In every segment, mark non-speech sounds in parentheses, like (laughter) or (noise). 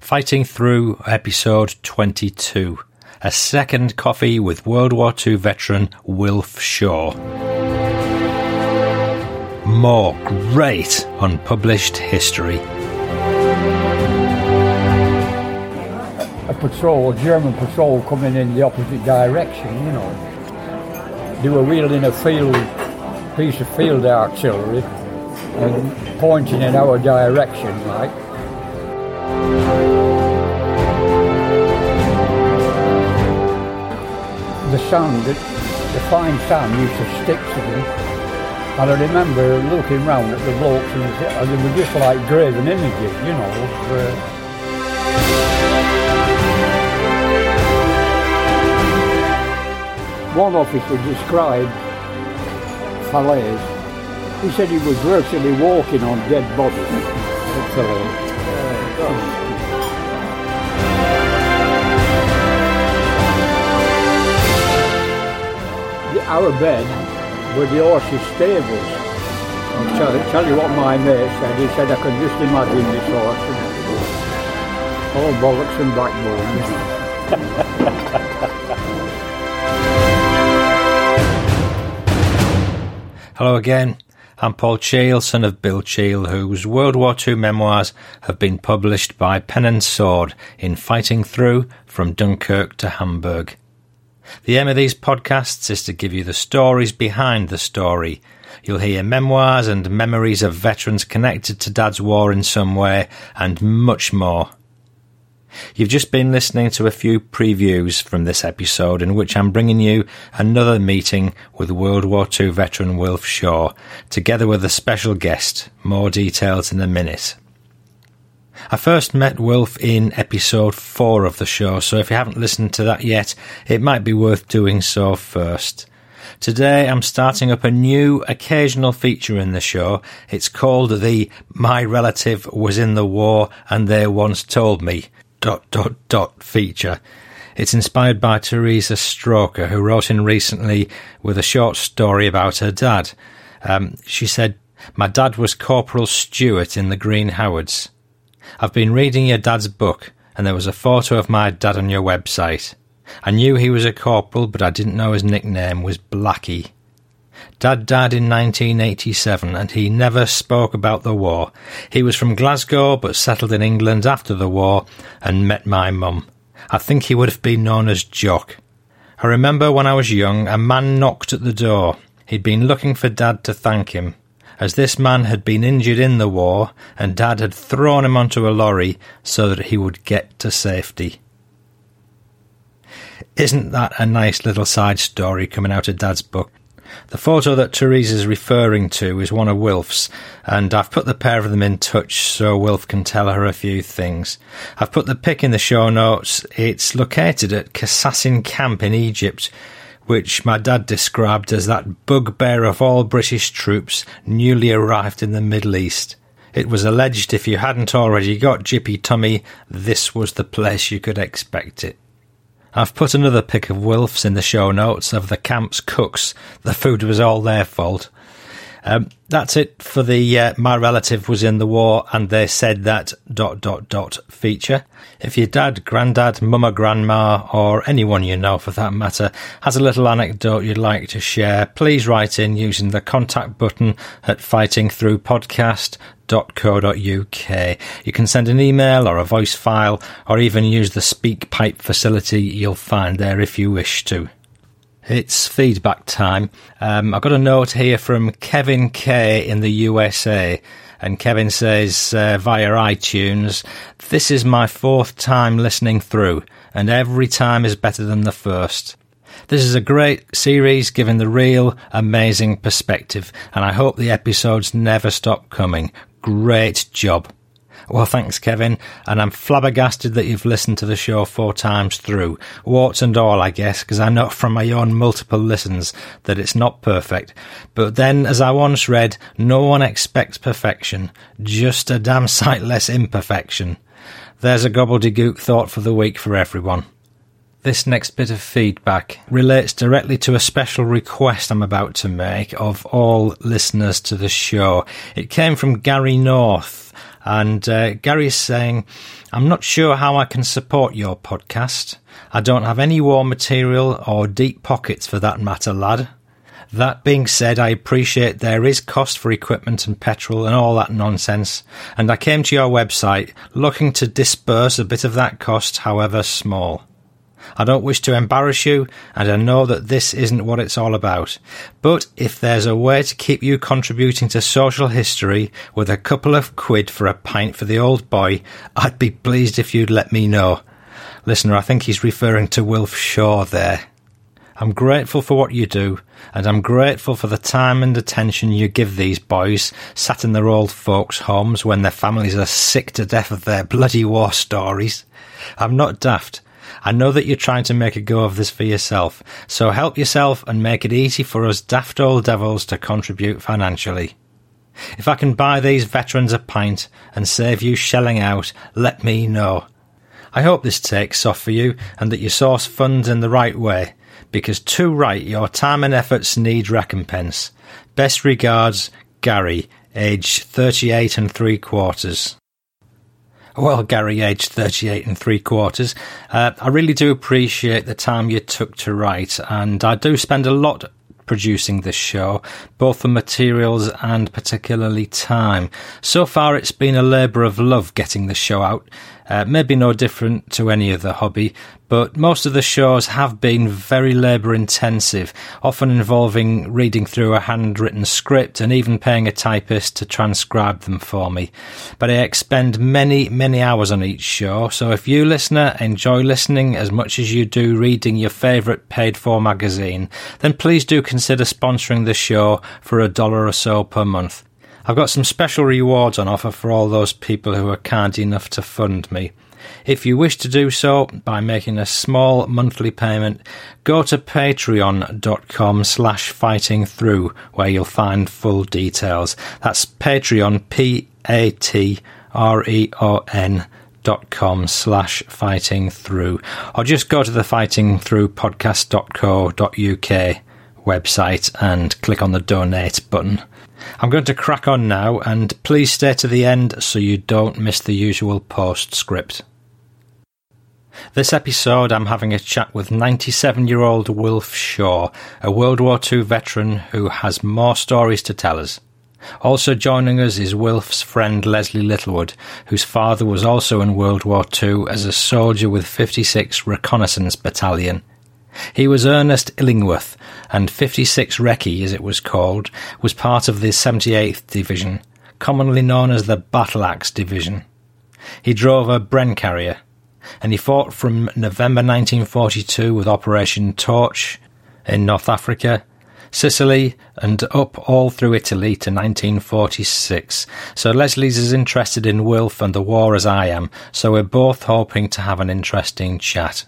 Fighting Through episode 22. A second coffee with World War II veteran Wilf Shaw. More great unpublished history. a patrol, a German patrol coming in the opposite direction, you know. They were wielding a field, piece of field artillery and pointing in our direction, like. The sand, the fine sand used to stick to them. And I remember looking round at the blokes and they were just like graven images, you know. Uh, one officer described Falaise. He said he was virtually walking on dead bodies (laughs) at Falaise. Our bed were the horses' stables. I'll tell, tell you what my mate said. He said, I can just imagine this horse. All bollocks and backbone. (laughs) Hello again. I'm Paul Cheall, son of Bill Cheall, whose World War II memoirs have been published by Pen and Sword in Fighting Through from Dunkirk to Hamburg. The aim of these podcasts is to give you the stories behind the story. You'll hear memoirs and memories of veterans connected to Dad's war in some way, and much more. You've just been listening to a few previews from this episode in which I'm bringing you another meeting with World War II veteran Wilf Shaw, together with a special guest. More details in a minute. I first met Wilf in episode 4 of the show, so if you haven't listened to that yet, it might be worth doing so first. Today I'm starting up a new occasional feature in the show. It's called the My Relative Was in the War and They Once Told Me dot dot dot feature. It's inspired by Teresa Stroker, who wrote in recently with a short story about her dad. Um, she said, My dad was Corporal Stewart in the Green Howards. I've been reading your dad's book, and there was a photo of my dad on your website. I knew he was a corporal, but I didn't know his nickname was Blackie. Dad died in 1987 and he never spoke about the war. He was from Glasgow but settled in England after the war and met my mum. I think he would have been known as Jock. I remember when I was young, a man knocked at the door. He'd been looking for Dad to thank him. As this man had been injured in the war, and Dad had thrown him onto a lorry so that he would get to safety. Isn't that a nice little side story coming out of Dad's book? The photo that Teresa's referring to is one of Wilf's, and I've put the pair of them in touch so Wilf can tell her a few things. I've put the pic in the show notes. It's located at Kassassin Camp in Egypt, which my dad described as that bugbear of all British troops newly arrived in the Middle East. It was alleged if you hadn't already got Gippy Tummy, this was the place you could expect it. I've put another pic of Wilf's in the show notes of the camp's cooks. The food was all their fault. Um, that's it for the uh, My Relative Was in the War and They Said That dot dot dot feature. If your dad, granddad, mama, grandma, or anyone you know for that matter has a little anecdote you'd like to share, please write in using the contact button at fightingthroughpodcast.co.uk. You can send an email or a voice file or even use the SpeakPipe facility you'll find there if you wish to. It's feedback time. Um, I got a note here from Kevin K in the USA, and Kevin says uh, via iTunes, "This is my fourth time listening through, and every time is better than the first. This is a great series, giving the real, amazing perspective, and I hope the episodes never stop coming. Great job." Well, thanks, Kevin, and I'm flabbergasted that you've listened to the show four times through. Warts and all, I guess, because I know from my own multiple listens that it's not perfect. But then, as I once read, no one expects perfection, just a damn sight less imperfection. There's a gobbledygook thought for the week for everyone. This next bit of feedback relates directly to a special request I'm about to make of all listeners to the show. It came from Gary North, And uh, Gary's saying, I'm not sure how I can support your podcast. I don't have any war material or deep pockets for that matter, lad. That being said, I appreciate there is cost for equipment and petrol and all that nonsense, and I came to your website looking to disperse a bit of that cost, however small. I don't wish to embarrass you, and I know that this isn't what it's all about. But if there's a way to keep you contributing to social history with a couple of quid for a pint for the old boy, I'd be pleased if you'd let me know. Listener, I think he's referring to Wilf Shaw there. I'm grateful for what you do, and I'm grateful for the time and attention you give these boys sat in their old folks' homes when their families are sick to death of their bloody war stories. I'm not daft. I know that you're trying to make a go of this for yourself, so help yourself and make it easy for us daft old devils to contribute financially. If I can buy these veterans a pint and save you shelling out, let me know. I hope this takes off for you and that you source funds in the right way because too right your time and efforts need recompense. Best regards, Gary, age 38 and three quarters. Well, Gary, aged 38 and three quarters, uh, I really do appreciate the time you took to write, and I do spend a lot producing this show, both for materials and particularly time. So far, it's been a labour of love getting the show out. Uh, maybe no different to any other hobby, but most of the shows have been very labour intensive, often involving reading through a handwritten script and even paying a typist to transcribe them for me. But I expend many, many hours on each show, so if you, listener, enjoy listening as much as you do reading your favourite paid for magazine, then please do consider sponsoring the show for a dollar or so per month. I've got some special rewards on offer for all those people who are kind enough to fund me. If you wish to do so by making a small monthly payment, go to patreon.com slash fighting through where you'll find full details. That's Patreon, P-A-T-R-E-O-N dot com slash fighting through or just go to the fighting through podcast.co.uk website and click on the donate button. I'm going to crack on now, and please stay to the end so you don't miss the usual postscript. This episode, I'm having a chat with 97 year old Wilf Shaw, a World War II veteran who has more stories to tell us. Also joining us is Wilf's friend Leslie Littlewood, whose father was also in World War II as a soldier with 56 Reconnaissance Battalion. He was Ernest Illingworth, and 56 Recce, as it was called, was part of the 78th Division, commonly known as the Battle Axe Division. He drove a Bren carrier, and he fought from November 1942 with Operation Torch in North Africa, Sicily, and up all through Italy to 1946. So Leslie's as interested in Wilf and the war as I am, so we're both hoping to have an interesting chat.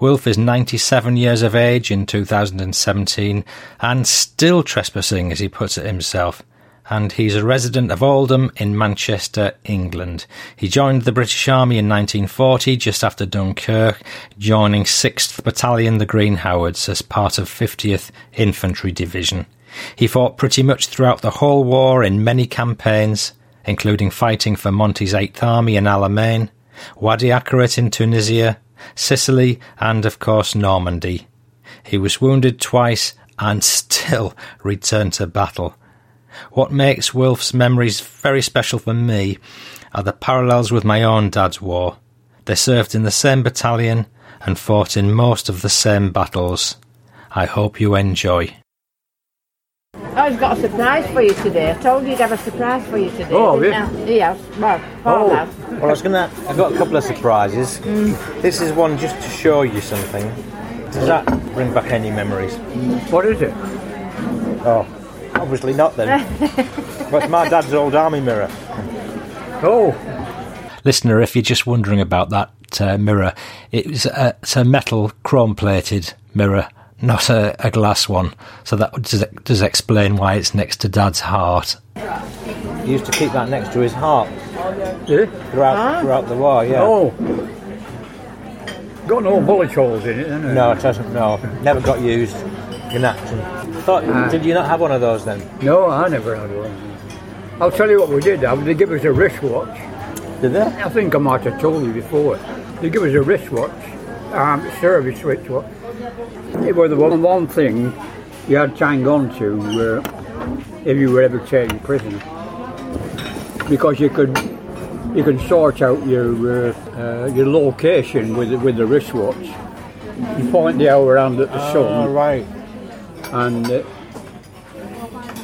Wilf is 97 years of age in 2017 and still trespassing, as he puts it himself. And he's a resident of Oldham in Manchester, England. He joined the British Army in 1940, just after Dunkirk, joining 6th Battalion, the Green Howards, as part of 50th Infantry Division. He fought pretty much throughout the whole war in many campaigns, including fighting for Monty's 8th Army in Alamein, Wadi Akarit in Tunisia, Sicily, and of course Normandy. He was wounded twice and still (laughs) returned to battle. What makes Wilf's memories very special for me are the parallels with my own dad's war. They served in the same battalion and fought in most of the same battles. I hope you enjoy. I've got a surprise for you today. I told you I'd have a surprise for you today. Oh, didn't have I? Yes. Well, Paul has. Well, I was gonna. I've got a couple of surprises. This is one just to show you something. Does that bring back any memories? What is it? Oh, obviously not then. (laughs) but it's my dad's old army mirror. Oh, Listener, if you're just wondering about that uh, mirror, it's a, it's a metal chrome plated mirror, not a, a glass one. So that does, does explain why it's next to Dad's heart. He used to keep that next to his heart yeah. throughout, throughout the war, yeah. Oh. Got no bullet holes in it, isn't it? No, it doesn't, no. Never got used in action. Thought, Ah. did you not have one of those then? No, I never had one. I'll tell you what we did have. They give us a wristwatch. Did they? I think I might have told you before. They give us a wristwatch, um, service wristwatch. It was the one, one thing you had to hang on to uh, if you were ever taken prisoner. Because you could you could sort out your uh, uh, your location with with the wristwatch. You point the hour hand at the sun, right. and uh,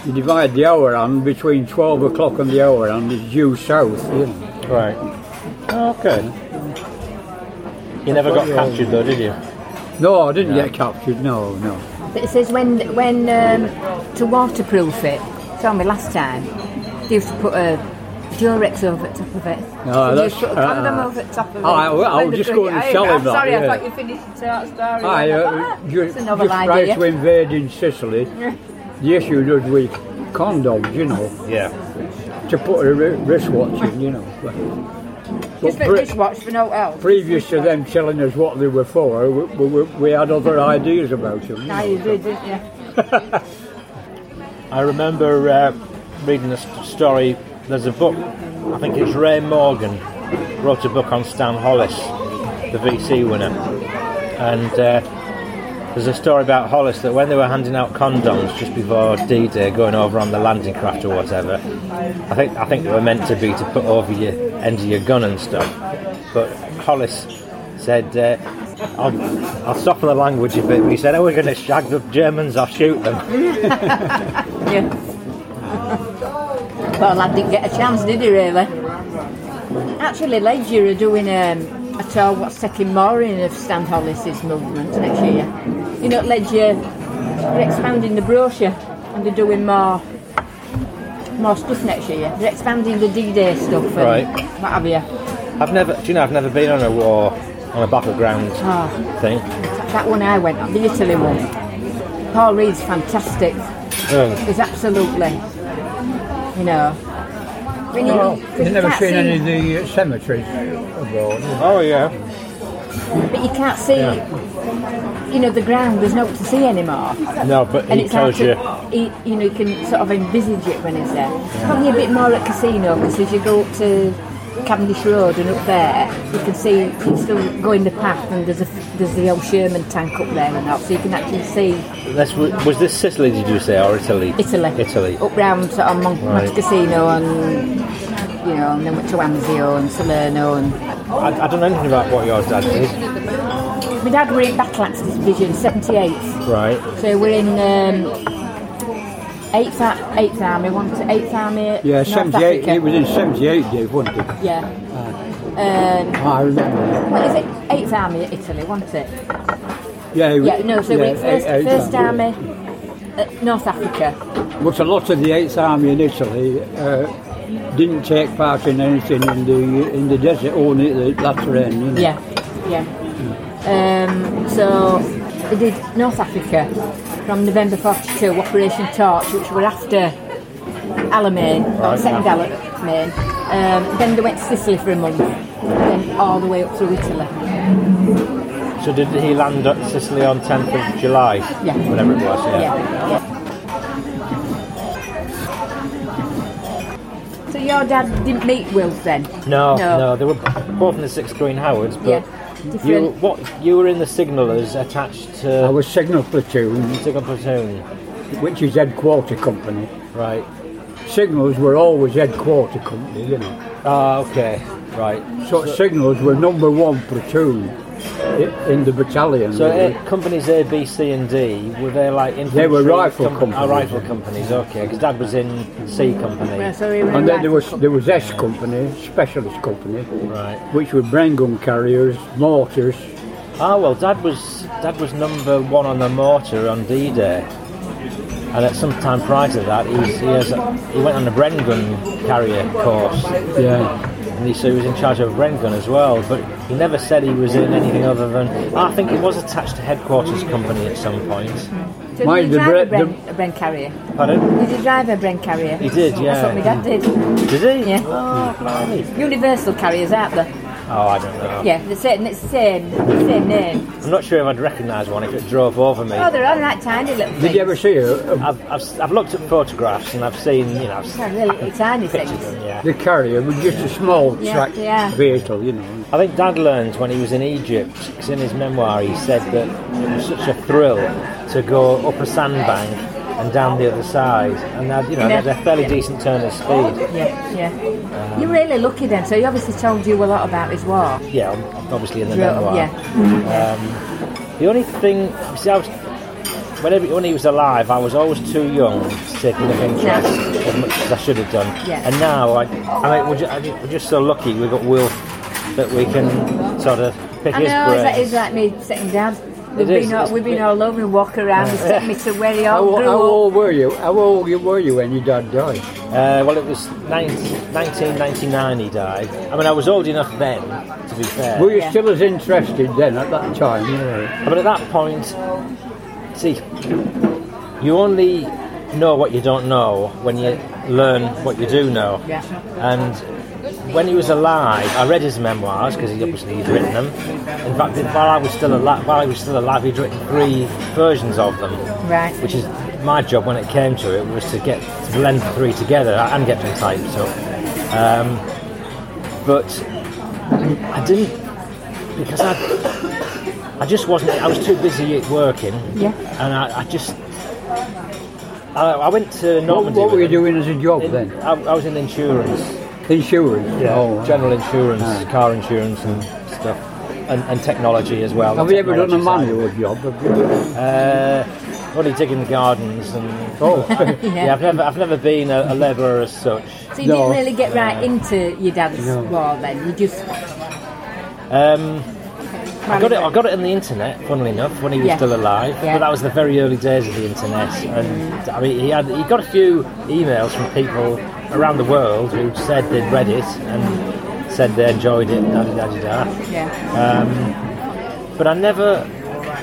you divide the hour hand between twelve o'clock and the hour hand is due south. You know. Right. Oh, okay. You never got captured though, did you? No, I didn't get captured. No, no. But it says when when um, to waterproof it. Told me last time. They used to put a Durex over the top of it. No, So that's- used to put a condom uh, over the top of it. Oh, I- I was just going to it. tell him that, Sorry, yeah. I thought you finished that story. I uh, thought, ju- It's just another prior idea. to invading Sicily, the issue was with condoms, you know, Yeah. to put a wristwatch in, you know. But, Just but for pre- dishwatch for no else. previous to them telling us what they were for, we, we, we had other ideas about them. you Now you did, didn't you? (laughs) I remember uh, reading a story. There's a book, I think it's Ray Morgan, wrote a book on Stan Hollis, the VC winner. And uh, there's a story about Hollis that when they were handing out condoms just before D-Day, going over on the landing craft or whatever, I think I think they were meant to be to put over your end of your gun and stuff. But Hollis said, uh, I'll, I'll soften the language a bit, but he said, oh, we're going to shag the Germans, I'll shoot them. (laughs) Yeah. well, lad didn't get a chance, did he really? Actually, Leger are doing um, a tour what's taking more in of Stan Hollis's movement next year. You know, Leger, they're expanding the brochure and they're doing more more stuff next year. They're expanding the D-Day stuff and Right. what have you. I've never, do you know, I've never been on a war, on a battleground Oh, thing. that one I went on, the Italy one. Paul Reed's fantastic. Um, He's absolutely, you know. When you, 'cause You've never seen see- any of the uh, cemeteries abroad? oh yeah. But you can't see, you know, the ground. There's no to see anymore, No, but and he it's hard tells you. to, he, you know, you can sort of envisage it when it's there. Probably a bit more at Cassino because as you go up to Cavendish Road and up there, you can see you still go in the path, and there's a there's the old Sherman tank up there and that, so you can actually see This, was was this Sicily, did you say, or Italy? Italy. Italy. Up round sort of Mon- Right. Monte Cassino and you know, and then went to Anzio and Salerno and I, I don't know anything about what your dad did. my dad were in Battle Axe Division, 78. Right. So we're in um, 8th, 8th Army, one to 8th Army. Yeah, 78, Africa. it was in 78, Dave, wasn't it? Yeah. Um, I remember. what is it? 8th Army at Italy, wasn't it? Yeah, it was- Yeah, no, so yeah, we're first, eight- eight first Army. Army at North Africa. But a lot of the 8th Army in Italy uh, didn't take part in anything in the in the desert, only at the latter end. You know. Yeah, yeah. Um, so we did North Africa from November 42, Operation Torch, which were after Alamein, or Right, second yeah. Alamein. Um, then they went to Sicily for a month, and then all the way up through Italy. So did he land at Sicily on 10th of July? Yeah. Whatever it was, yeah. Yeah, yeah. Your dad didn't meet Wilf then? No, No. no, they were both in the 6th Green Howards, but Yeah, you, what, you were in the signallers attached to. I was signal platoon, Signal Platoon. which is headquarter company. Right. Signals were always headquarter company, you know. Ah, okay. Right. So, signals were number one platoon i- in the battalion. So really. uh, companies A, B, C, and D were they like infantry? They were rifle com- companies. Ah, rifle companies. Okay, because Dad was in C company. Yeah, so we and then there was there was S company, specialist company, Right. which were Bren gun carriers, mortars. Ah, well, Dad was Dad was number one on the mortar on D-Day, and at some time prior to that, he's, he has he went on the Bren gun carrier course, Yeah. And he, so he was in charge of Bren gun as well. But he never said he was in anything other than. I think he was attached to headquarters company at some point. Hmm. So Mind did the you drive bre- a Bren, a Bren carrier? Pardon? Did you drive a Bren carrier? He did, yeah. That's what my dad did. Did he? Yeah. Oh, blimey. Universal carriers, aren't they? Oh, I don't know. Yeah, the same, it's the same, the same name. I'm not sure if I'd recognise one if it drove over me. Oh, they're all right tiny little things. Did you ever see a, a, I've, I've, I've looked at photographs and I've seen, you know, I've They're really tiny things. them, yeah. the carrier was just a small Yeah, track yeah. vehicle, you know? I think Dad learned when he was in Egypt, because in his memoir he said that it was such a thrill to go up a sandbank and down the other side, and that, you know, they had a fairly decent turn of speed. Yeah, yeah. Um, You're really lucky then. So he obviously told you a lot about his war. Yeah, obviously in the Real- memoir. yeah. Um, the only thing, see, I was, whenever, when he was alive, I was always too young to take enough interest as much as I should have done. Yeah. And now, I, I mean, we're just, we're just so lucky we've got Will that we can sort of pick I his know, brains. it's like, it's like me sitting dad. We've It is, been, all, it's- we've been all over and walk around. He's taken me to where he How, all grew how old were you? How old were you when your dad died? Uh, well, it was 19, 1999 he died. I mean, I was old enough then, to be fair. Were you Yeah. still as interested then at that time? Yeah. But at that point, see, you only know what you don't know when you learn what you do know. Yeah. And when he was alive, I read his memoirs because he obviously he'd written them. In fact, while I was still alive, while he was still alive, he'd written three versions of them, Right. which is my job when it came to it was to get to blend the three together and get them typed up. Um, but I didn't because I I just wasn't. I was too busy working. Yeah. And I, I just. I, I went to What, Normandy. what were you him. doing as a job In- then? I, I was in insurance. Insurance? Oh, general insurance, Ah. car insurance, and stuff, and, and technology as well. Have the you ever done a technology side. manual job? Have you? Uh, only digging the gardens and. Oh, (laughs) (laughs) Yeah, I've never, I've never been a, a labourer as such. So you No. didn't really get right into your dad's No. war then? You just. Um, I got it. I got it on the internet. Funnily enough, when he was Yeah. still alive, Yeah. but that was the very early days of the internet. And I mean, he had he got a few emails from people around the world who said they'd read it and said they enjoyed it. Da, da, da, da, da. Yeah. But I never.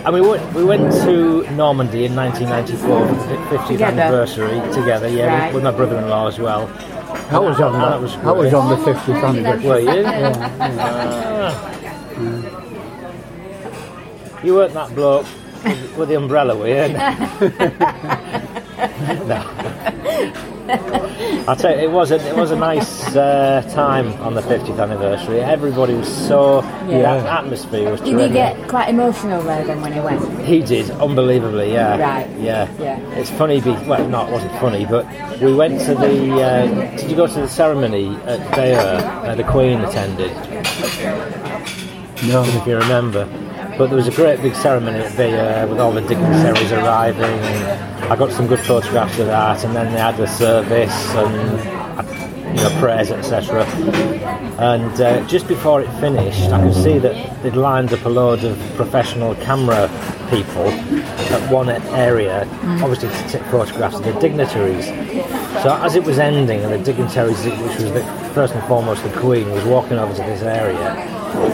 I mean, we went, we went to Normandy in 1994 for the 50th Together? anniversary together. Yeah, Right. with, with my brother-in-law as well. I was on that that. was I was on the 50th anniversary. Were you? (laughs) Yeah, Ah. You weren't that bloke with, with the umbrella, were you? (laughs) (laughs) no. I'll tell you, it was a, it was a nice uh, time on the 50th anniversary. Everybody was so, Yeah. at- atmosphere was Did he get quite emotional there then when he went? He did, unbelievably, yeah. Right. Yeah. Yeah. It's funny, be, well, no, it wasn't funny, but we went to the, uh, did you go to the ceremony at Bayeux uh, the Queen attended? No. if you remember. But there was a great big ceremony at Bayeux with all the dignitaries arriving. And I got some good photographs of that, and then they had the service and you know prayers, etc. And uh, just before it finished, I could see that they'd lined up a load of professional camera people at one area, obviously to take photographs of the dignitaries. So as it was ending, and the dignitaries, which was the, first and foremost the Queen, was walking over to this area,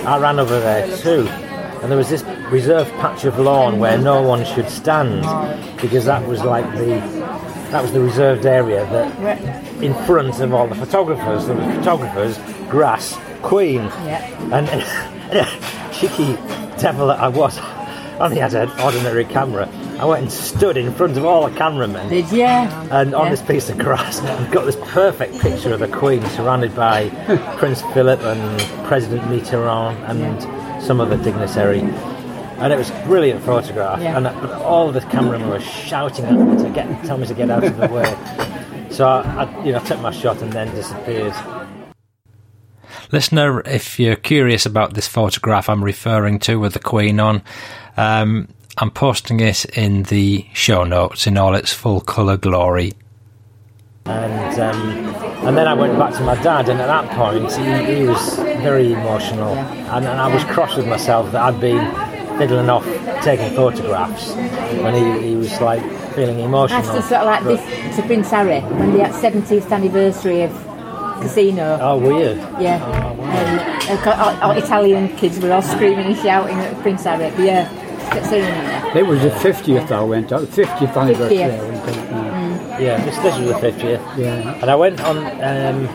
I ran over there too. And there was this reserved patch of lawn where no one should stand because that was like the that was the reserved area that in front of all the photographers. There were photographers, grass, Queen, Yeah. and, and (laughs) cheeky devil that I was. I only had an ordinary camera. I went and stood in front of all the cameramen Did you? and on Yeah. this piece of grass, I've got this perfect picture of the Queen surrounded by (laughs) Prince Philip and President Mitterrand and some other dignitary. And it was a brilliant photograph. Yeah. And but all the cameramen were shouting at me to get, tell me to get out of the way. So I, I, you know, took my shot and then disappeared. Listener, if you're curious about this photograph I'm referring to with the Queen on, um, I'm posting it in the show notes in all its full colour glory. And um, and then I went back to my dad, and at that point he, he was very emotional, and, and I was cross with myself that I'd been fiddling off taking photographs when he, he was like feeling emotional. That's just sort of like But- this to Prince Harry when they had 70th anniversary of Cassino. Oh, weird. Yeah. And uh, co- all, all Italian kids were all screaming and shouting at Prince Harry. But yeah, kept saying that. It was the 50th I went out. 50th anniversary I 50th. Yeah. Yeah, this, this was the 50th. Yeah. And I went on um,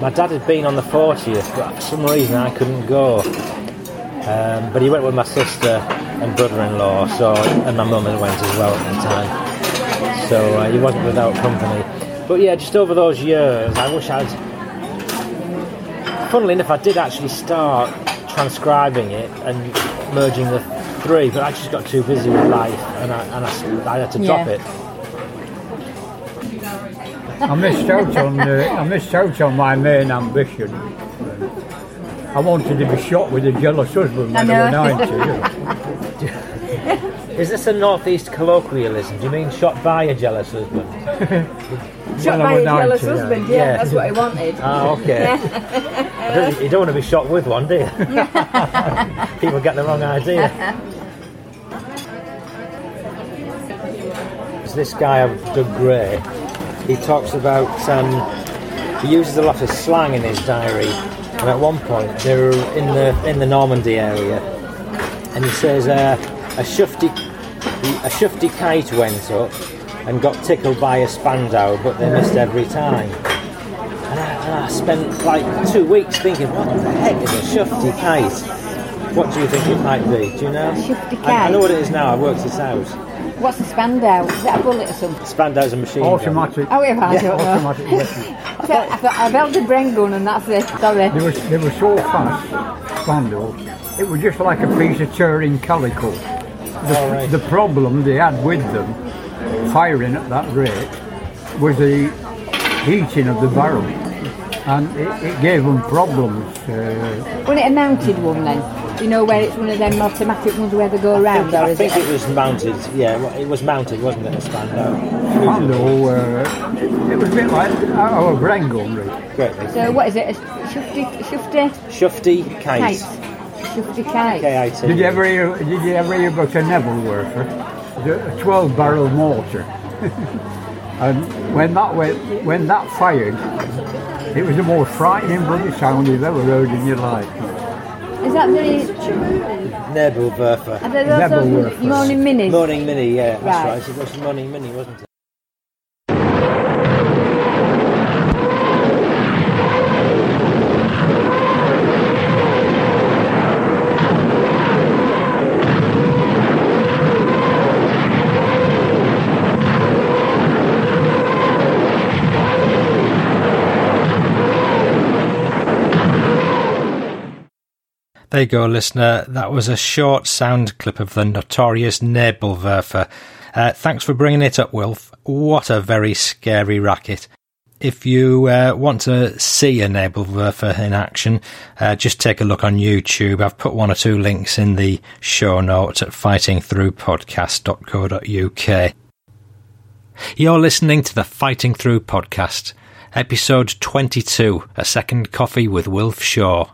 my dad had been on the 40th, but for some reason I couldn't go. Um, but he went with my sister and brother-in-law, so and my mum went as well at the time. So uh, he wasn't without company. But yeah, just over those years, I wish I'd. Funnily enough, I did actually start transcribing it and merging the three, but I just got too busy with life, and I, and I, I had to drop it. I missed out on uh, I missed out on my main ambition. I wanted to be shot with a jealous husband when I, I was 90. you know. (laughs) Is this a northeast colloquialism? Do you mean shot by a jealous husband? (laughs) Shot When by was a jealous yeah. husband, yeah, Yeah. that's what he wanted. (laughs) Ah, okay. you don't want to be shot with one, do you? People get the wrong idea. There's this guy, Doug Gray. He talks about. Um, he uses a lot of slang in his diary, and at one point they were in the in the Normandy area, and he says uh, a shufty a shufty kite went up and got tickled by a spandau, but they missed every time. And I, and I spent like two weeks thinking, what the heck is a shufty kite? What do you think it might be? Do you know? shufty I, I know what it is now. I worked this out. What's the spandau? Is that a bullet or something? Spandau's a machine. gun. Automatic. Oh, yeah, I don't know. automatic (laughs) weapon. So, I thought I've held a Bren gun and that's it. Sorry. They were, they were so fast, Spandau, it was just like a piece of tearing calico. The, All right. the problem they had with them, firing at that rate, was the heating of the barrel. And it, it gave them problems. Uh, Wasn't it a mounted one then? You know where it's one of them automatic ones where they go around, or I is think it? it was mounted. Yeah, well, it was mounted, wasn't it? A Spandau. Spandau, uh, it was a bit like our Bren gun, really. Great. So what is it? A shufty, shufty Shufty kite? kite. Shufty kite. K-I-T. Did you ever hear, did you ever hear about a Nebelwerfer? The a 12 barrel mortar. (laughs) and when that went, when that fired, it was the most frightening bloody sound you've ever heard in your life. Is that the? Nebelwerfer. Are there those Nebelwerfer. Moaning Minnie. Moaning Minnie, yeah, that's Right. right. It was Moaning Minnie, wasn't it? There you go, listener. That was a short sound clip of the notorious Nebelwerfer. Uh, thanks for bringing it up, Wilf. What a very scary racket. If you uh, want to see a Nebelwerfer in action, uh, just take a look on YouTube. I've put one or two links in the show notes at fightingthroughpodcast.co.uk. You're listening to the Fighting Through podcast, episode 22, A Second Coffee with Wilf Shaw.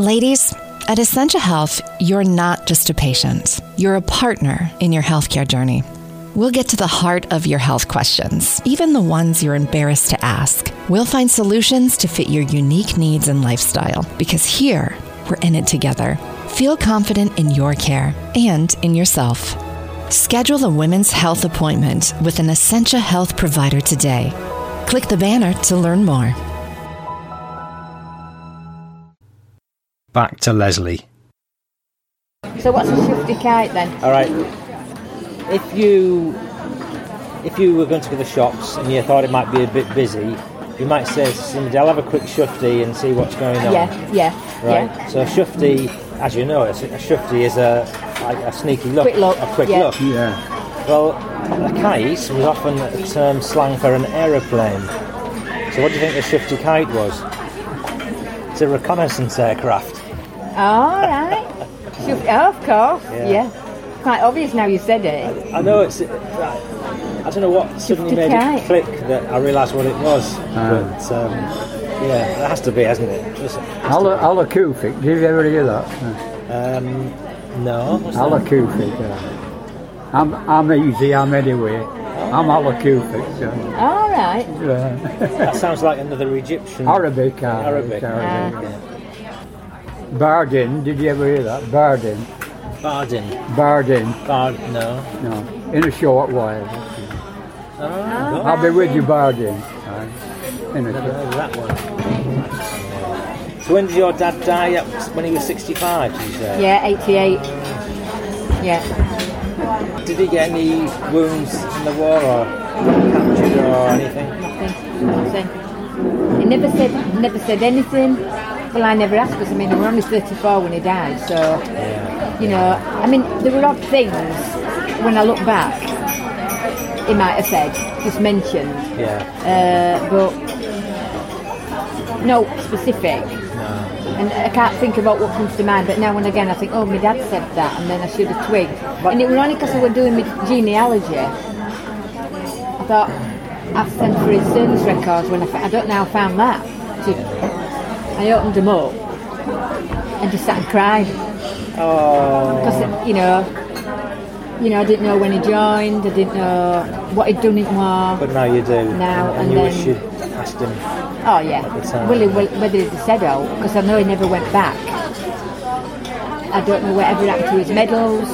Ladies, at Essentia Health, you're not just a patient, you're a partner in your healthcare journey. We'll get to the heart of your health questions, even the ones you're embarrassed to ask. We'll find solutions to fit your unique needs and lifestyle because here, we're in it together. Feel confident in your care and in yourself. Schedule a women's health appointment with an Essentia Health provider today. Click the banner to learn more. Back to Leslie. So what's a shifty kite then? All right. If you if you were going to go to the shops and you thought it might be a bit busy, you might say to somebody, "I'll have a quick shifty and see what's going on." Yeah, yeah, Right. yeah. So a shufty, as you know, a shifty is a like a sneaky look, Quick look, a quick yeah. look. Yeah. Well, a kite was often a term slang for an aeroplane. So what do you think the shifty kite was? It's a reconnaissance aircraft. All right. Shift, oh, of course. Yeah. Yeah. Quite obvious now you said it. I know it's. I don't know what suddenly Shufty made kite. it click that I realised what it was. But um, yeah, it has to be, hasn't it? Just, Ala- Alakufik, did you ever hear that? um, no. what's that? Alakufik. Yeah. I'm, I'm easy, I'm anyway. I'm Alakufik. Yeah. All right. Yeah. (laughs) That sounds like another Egyptian. Arabic. uh, Arabic. Arabic. Bardin, did you ever hear that? Bardin. Bardin. Bardin. Bard. No. No, in a short while. Oh, I'll be with you, Bardin. Right. in a Never heard of that one. So when did your dad die? Up When he was 65, did you say? Yeah, 88. Yeah. Did he get any wounds in the war or captured or anything? Nothing. Nothing. He never said never said anything. Well, I never asked because I mean, we were only 34 when he died, so Yeah. you know. I mean, there were odd things when I look back. He might have said, just mentioned, Yeah. uh, but no specific. No. And I can't think about what comes to mind, but now and again I think, oh, my dad said that, and then I should have twigged. and it was only because I was doing my genealogy. I thought, I've sent for his service records when I, I don't know how I found that. So I opened them up and just sat and cried. Oh. Because, you know, you know, I didn't know when he joined, I didn't know what he'd done in war. But now you do. Now and, and you then- wish you'd asked him. Oh yeah. Well, he, well, whether he'd said oh, because I know he never went back. I don't know whatever happened to his medals.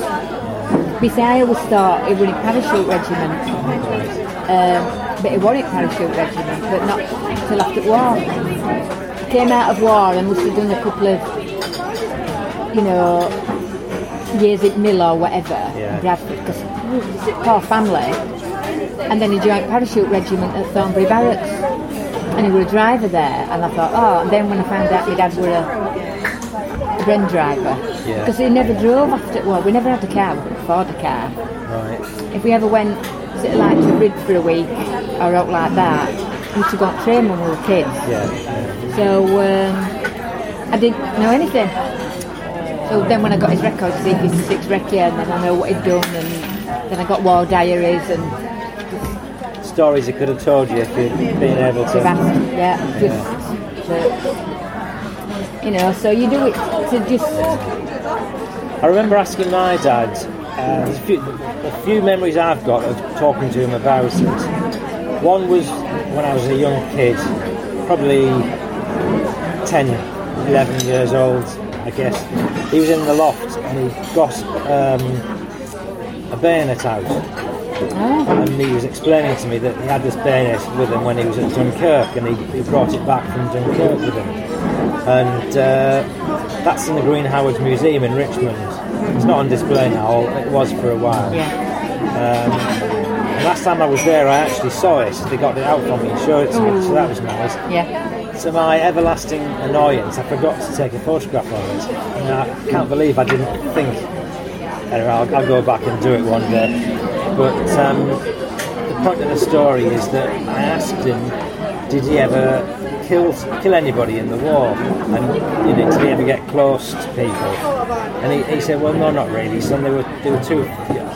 Besides, I always thought he was in parachute regiment, um, but he wasn't parachute regiment, but not till after war. Came out of war and must have done a couple of, you know, years at Mill or whatever, Yeah. Bradford, because poor family. And then he joined parachute regiment at Thornbury Barracks and he was a driver there. And I thought, oh, and then when I found out my dad was a Bren driver, Yeah. because he never drove after, well, we never had a car, we couldn't afford a car. Right. If we ever went sort of like to Rid for a week or out like that, we used to go on train when we were kids. Yeah. So um, I didn't know anything. So then when I got his records, he was six recce, and then I know what he'd done, and then I got war diaries and Stories he could have told you if you'd been able to. Yeah, just you know. So you do it to just I remember asking my dad. Uh, a few, a few memories I've got of talking to him about it. One was when I was a young kid, probably 10, 11 years old, I guess. He was in the loft and he got um, a bayonet out. And he was explaining to me that he had this bayonet with him when he was at Dunkirk and he, he brought it back from Dunkirk with him. And uh, that's in the Green Howards Museum in Richmond. It's not on display now, it was for a while. yeah, And last time I was there, I actually saw it. They got it out for me and showed it to me, so that was nice. yeah. To my everlasting annoyance, I forgot to take a photograph of it. And I can't believe I didn't think. Anyway, I'll, I'll go back and do it one day. But um, the point of the story is that I asked him, did he ever kill kill anybody in the war? And you know, did he ever get close to people? And he, he said, well, no, not really. Some they were they were too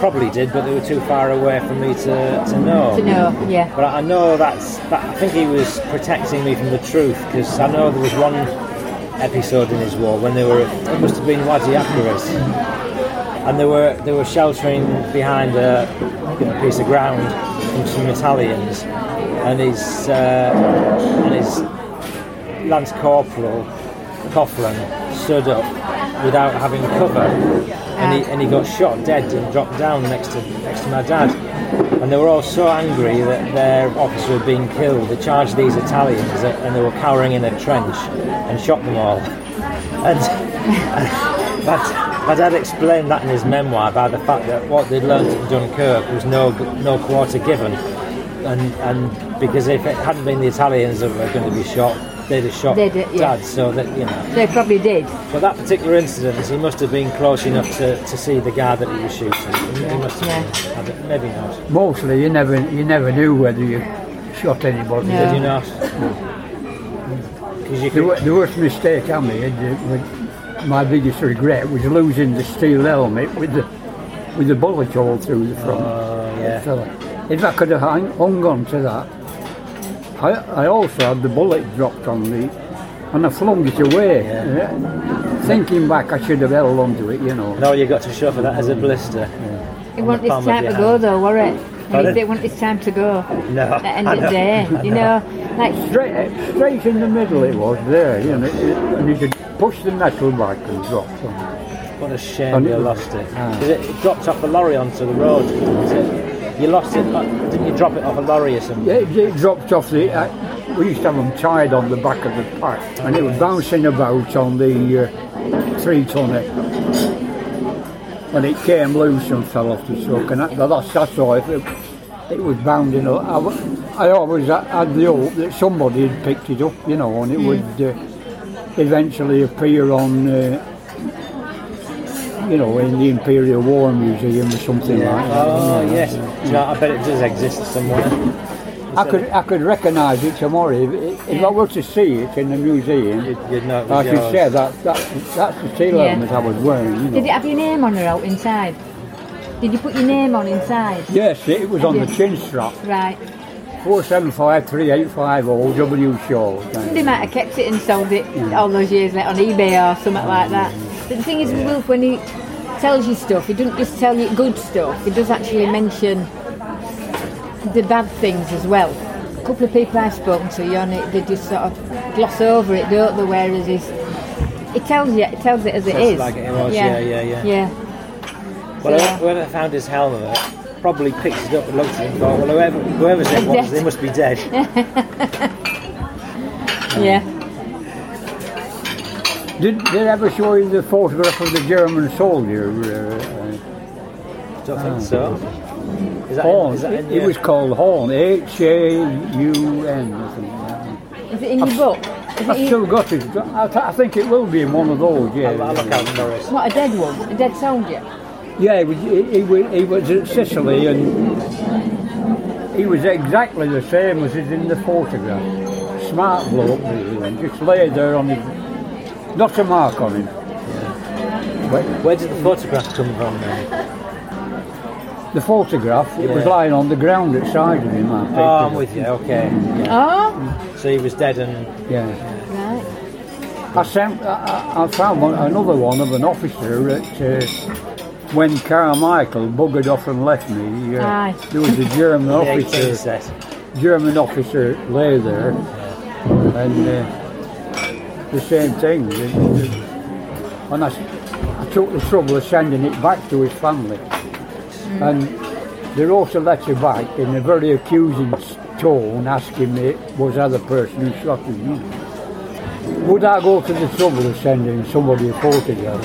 probably did, but they were too far away for me to, to know. To know, yeah. But I know that's. That, think he was protecting me from the truth because I know there was one episode in his war when they were. It must have been Wadi Akarit, and they were they were sheltering behind a you know, piece of ground from some Italians, and his uh, and his lance corporal Coughlin stood up without having cover, and he and he got shot dead and dropped down next to next to my dad. And they were all so angry that their officer had been killed. They charged these Italians, and they were cowering in a trench, and shot them all. And (laughs) but my dad explained that in his memoir by the fact that what they'd learned at Dunkirk was no no quarter given, and and because if it hadn't been the Italians that were going to be shot, they'd have shot They'd, uh, yeah. dad. So that you know. They probably did. But that particular incident, he must have been close enough to, to see the guy that he was shooting. He he must have Yeah. been. I Maybe not. Mostly, you never you never knew whether you shot anybody. No. Did you not? Because you The, could. the worst mistake I made, uh, with my biggest regret, was losing the steel helmet with the with the bullet hole through the front. Oh, yeah. So, if I could have hung, hung on to that, I, I also had the bullet dropped on me, and I flung it away. Yeah. Yeah. Thinking back, I should have held onto it, you know. No, you got to show for that as a blister. It On wasn't the his of time to your go hand. though, were it? Pardon? And it wasn't his time to go. No. At the end of the day, (laughs) you know, like Straight, straight in the middle it was there, you know, it- and you could push the metal back and drop on it. What a shame And you it lost it. Ah. 'Cause it, it dropped off a lorry onto the road. Didn't it? You lost it, uh, didn't you drop it off a lorry or something? Yeah, it, it dropped off the. I, we used to have them tied on the back of the pack, and it was bouncing about on the uh, three tonner. When it came loose and fell off the truck, and that, that's, that's all. It, it was bounding up. I always had- had the hope that somebody had picked it up, you know, and it would uh, eventually appear on, uh, you know, in the Imperial War Museum or something like that. Oh yes. Do you know, I bet it does exist somewhere. I could I could recognise it tomorrow if, if I were to see it in the museum. You'd, you'd know it I was should yours. say that, that that's the seal Yeah. helmet I was wearing. You know. Did it have your name on or out inside? Did you put your name on inside? Yes, it was on the chin strap. Right. Four seven five three eight five zero W Shaw. Somebody might have kept it and sold it all those years later on eBay or something like that. But the thing is, with Wolf, when he tells you stuff, he doesn't just tell you good stuff. He does actually mention the bad things as well. A couple of people I've spoken to, you know, they just sort of gloss over it, don't they? Whereas he's, he tells you, he tells it as it it is. like it was, yeah, yeah, yeah. Yeah. Well, Yeah. when I found his helmet, probably picked it up and looked at it and thought, well, whoever, whoever's it was, they must be dead. (laughs) Yeah. Did did they ever show you the photograph of the German soldier? Uh, Don't think so. Is that, uh, Horn. is that in It, it was called Horn. H A U N. or something like that. Is it in your book? Is I've it in, still got it. I, th- I think it will be in one of those. Yeah. I'll, I'll look out for it. what, a dead one? A dead soldier? Yeah, he was, he, he, he was in Sicily and he was exactly the same as is in the photograph. Smart bloke, really, and just lay there on his. Not a mark on him. But Where did the photograph come from then? the photograph, it was lying on the ground outside of him. I think. Oh, I'm with you, okay. Yeah. Oh, So he was dead and Yeah. right. I, sent, I, I I found one, another one of an officer at, uh, when Carmichael buggered off and left me. Uh, Aye. there was a German (laughs) officer. German officer lay there, and uh, the same thing. The- the- And I, s- I took the trouble of sending it back to his family, hmm. and they wrote a letter back in a very accusing tone, asking me was I the person who shot him. you. Would I go to the trouble of sending somebody a photograph?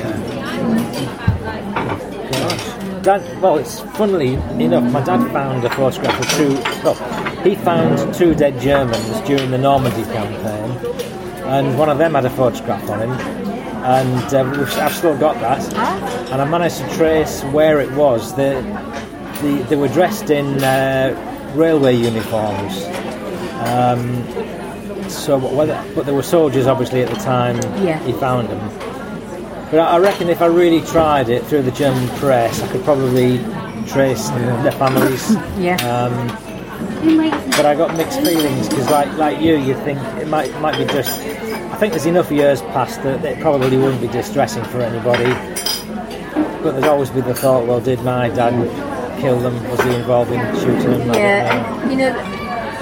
Dad, well, it's funnily enough, my dad found a photograph of two. Well, he found two dead Germans during the Normandy campaign, and one of them had a photograph on him, and uh, we've- I've still got that. And I managed to trace where it was. They, the, they were dressed in uh, railway uniforms. Um, so, but whether, but there were soldiers obviously at the time Yeah. he found them. But I reckon if I really tried it through the German press, I could probably trace their families. (laughs) Yeah. Um, but I got mixed feelings because, like like you, you think it might it might be just. I think there's enough years past that it probably wouldn't be distressing for anybody. But there's always been the thought, well, did my dad kill them? Was he involved in shooting them? Know. Yeah, and, you know,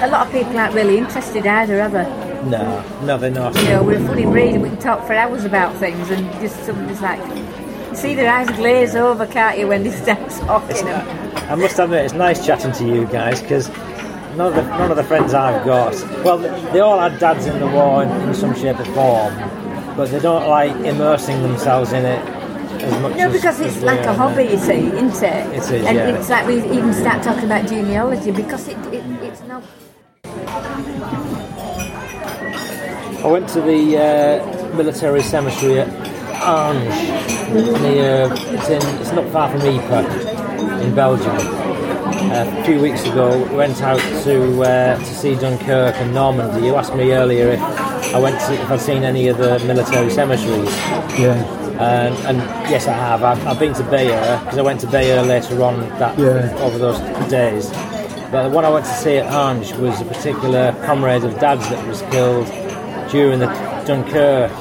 a lot of people aren't really interested either, are they? No, no, they're not. You know, we're fully breed and we can talk for hours about things and just somebody's like, you see their eyes glaze over, can't you, when they start talking? I must admit, it's nice chatting to you guys because none of the none of the friends I've got, well, they all had dads in the war in, in some shape or form, but they don't like immersing themselves in it as much. no, because as it's we like a hobby, you see, isn't it? It is, And yeah. it's like we even start talking about genealogy because it, it it's not. I went to the uh, military cemetery at Ange, near it's in it's not far from Ypres in Belgium. Uh, a few weeks ago, went out to uh, to see Dunkirk and Normandy. You asked me earlier if I went to, if I'd seen any of the military cemeteries. Yeah. And, and yes, I have. I've, I've been to Bayeux because I went to Bayeux later on that Yeah. over those days. But the one I went to see at Ange was a particular comrade of Dad's that was killed during the Dunkirk.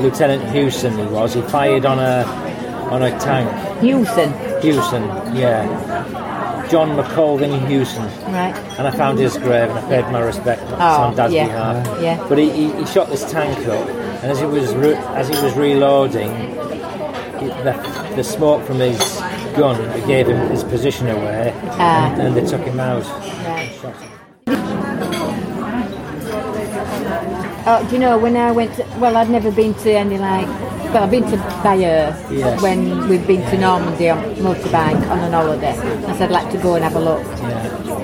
Lieutenant Hewson, he was. He fired on a on a tank. Hewson, Hewson, yeah. John McColvin Hewson. right? And I found his grave and I paid my respect Oh, on Dad's yeah, behalf. yeah. But he, he, he shot this tank up, and as he was re- as he was reloading, it, the, the smoke from his gun gave him his position away, Ah. and, and they took him out. Right. Shot him. Oh, do you know when I went? To, well, I'd never been to any like. Well, I've been to Bayeux Yes. when we've been to Normandy on motorbike on an holiday. I said I'd like to go and have a look.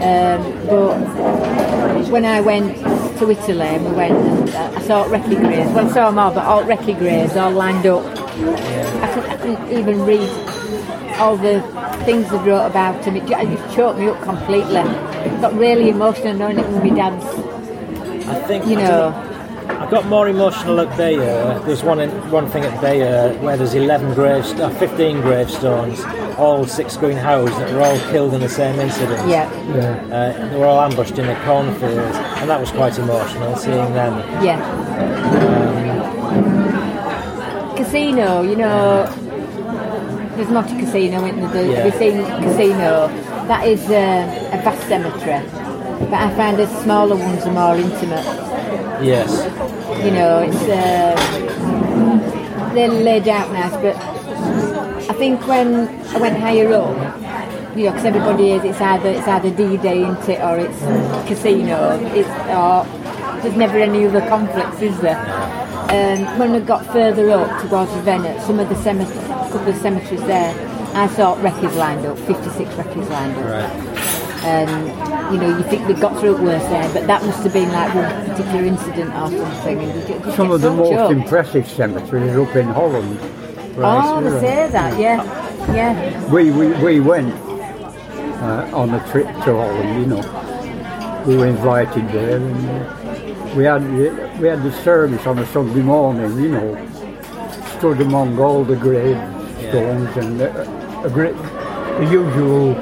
Um, but when I went to Italy, and we went and uh, I saw Recce Greys. Well, I saw them all, but all Recce Greys all lined up. I, couldn't, I couldn't even read all the things they wrote about him. It, ju- it choked me up completely. Got really emotional knowing it was my dad's. I think You know. Got more emotional at Bayeux. There's one in, one thing at Bayeux where there's 11 graves, uh, 15 gravestones, all six Green Howards that were all killed in the same incident. Yeah, Yeah. Uh, they were all ambushed in a cornfield, and that was quite emotional seeing them. yeah. Cassino, you know, there's not a Cassino, isn't? The, Yeah. We've seen Cassino. That is uh, a vast cemetery. But I find the smaller ones are more intimate. Yes. You know, it's uh, they're laid out nice, but I think when I went higher up, you know, because everybody is, it's either it's either D-Day, isn't it, or it's Cassino. It's or there's never any other conflicts, is there? Um, when we got further up towards Ravenna, some of the cemeteries, couple of cemeteries there, I saw wreckers lined up, 56 wreckers lined up Right. And you know you think we got through it worse there, but that must have been like one particular incident or something. And you ju- just Some of the most choked. impressive cemeteries up in Holland. Oh, they say that, yeah, yeah, We, we, we went uh, on a trip to Holland, you know. We were invited there and uh, we had we had the service on a Sunday morning, you know. Stood among all the gravestones and uh, a great, the usual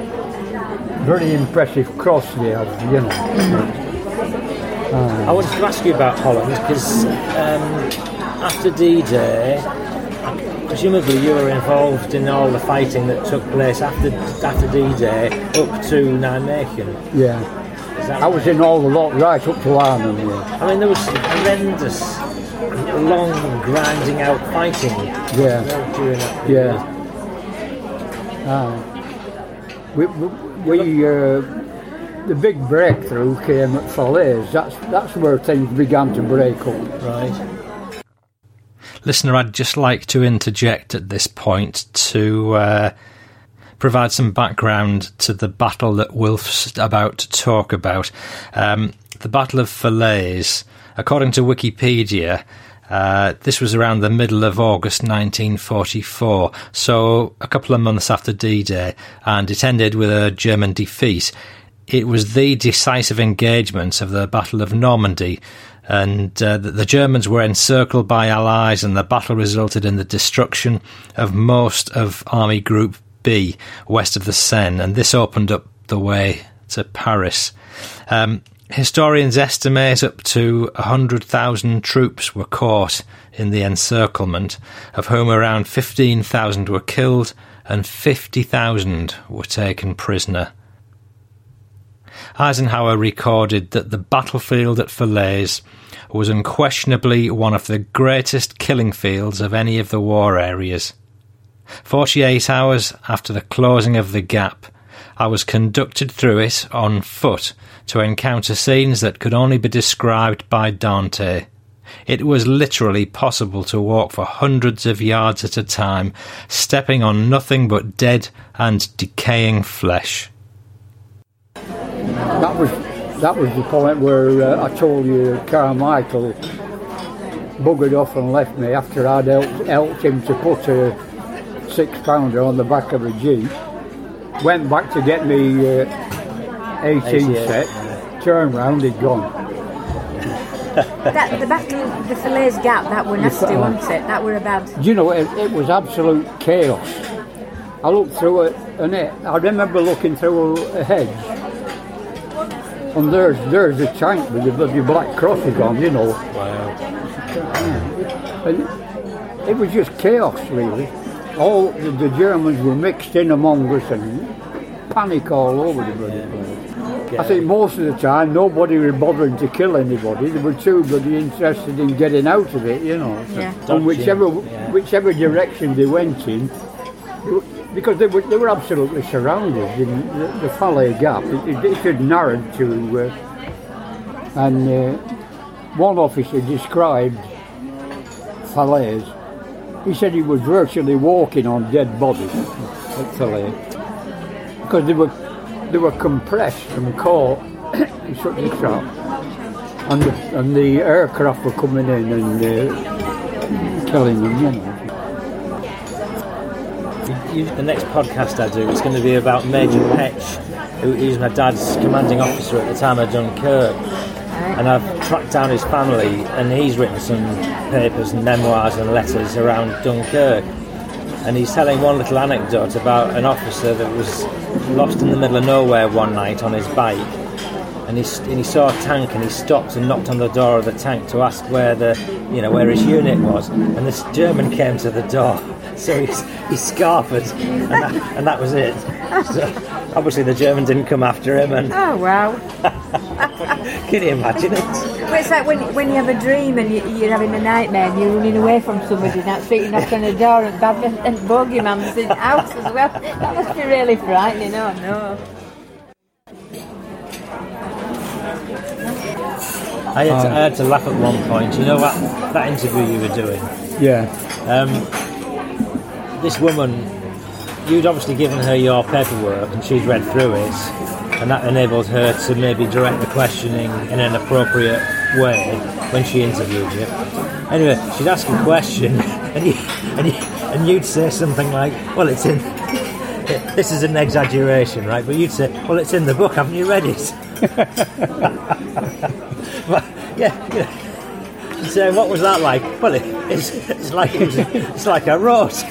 very impressive cross they have, you know. I wanted to ask you about Holland because um, after D-Day, presumably you were involved in all the fighting that took place after after D-Day up to Nijmegen. Yeah. I was in all the lot right up to Arnhem, yeah. I mean, there was horrendous, long, grinding out fighting Yeah. during that Yeah. Uh, we, we, we uh, the big breakthrough came at Falaise. That's that's where things began to break up. Right. Listener, I'd just like to interject at this point to uh, provide some background to the battle that Wilf's about to talk about. Um, the Battle of Falaise, according to Wikipedia, uh, this was around the middle of August 1944, so a couple of months after D Day, and it ended with a German defeat. It was the decisive engagement of the Battle of Normandy, and uh, the, Germans were encircled by Allies, and the battle resulted in the destruction of most of Army Group B west of the Seine, and this opened up the way to Paris. Um, historians estimate up to 100,000 troops were caught in the encirclement, of whom around 15,000 were killed and 50,000 were taken prisoner. Eisenhower recorded that the battlefield at Falaise was unquestionably one of the greatest killing fields of any of the war areas. 48 hours after the closing of the gap, I was conducted through it on foot to encounter scenes that could only be described by Dante. It was literally possible to walk for hundreds of yards at a time, stepping on nothing but dead and decaying flesh. That was that was the point where uh, I told you Carmichael buggered off and left me after I'd helped, helped him to put a six pounder on the back of a jeep. Went back to get me uh, 18 88, set. Turned round, he'd gone. That, the battle, the Falaise Gap, that were nasty, uh, wasn't it? That were about. Do you know, it, it was absolute chaos. I looked through it, and it, I remember looking through a, a hedge, and there's there's a tank with the bloody black crosses on, you know, Wow. and it was just chaos, really. All the, the Germans were mixed in among us, and panic all over the bloody place. I think most of the time nobody was bothering to kill anybody. They were too bloody interested in getting out of it, you know. Yeah. And whichever Yeah. whichever direction they went in, because they were they were absolutely surrounded in the, the Falaise Gap. It, it, it had narrowed to, uh, and uh, one officer described Falaise. He said he was virtually walking on dead bodies at Falaise because they were they were compressed and caught (coughs) in such a trap, and the, and the aircraft were coming in and uh, killing them. You know. The next podcast I do is going to be about Major Petch, who is my dad's commanding officer at the time of Dunkirk. And I've tracked down his family, and he's written some papers and memoirs and letters around Dunkirk. And he's telling one little anecdote about an officer that was lost in the middle of nowhere one night on his bike. And he, and he saw a tank and he stopped and knocked on the door of the tank to ask where the you know where his unit was and this German came to the door (laughs) so he, he scarfed and that, and that was it so obviously the German didn't come after him and Oh wow! (laughs) can you imagine it Well, it's like when, when you have a dream and you, you're having a nightmare and you're running away from somebody and that's street knock on the door and bad and bogeyman's in the house as well. That must be really frightening. Oh no. I had, to, I had to laugh at one point you know what that interview you were doing Yeah, Um, this woman, you'd obviously given her your paperwork and she'd read through it, and that enabled her to maybe direct the questioning in an appropriate way when she interviewed you. Anyway, she'd ask a question, (laughs) and, you, and, you, and you'd say something like, Well, it's in. (laughs) This is an exaggeration, right? But you'd say, Well, it's in the book, haven't you read it? (laughs) but, yeah, yeah. So what was that like? Well, it, it's, it's like it was, it's like I wrote.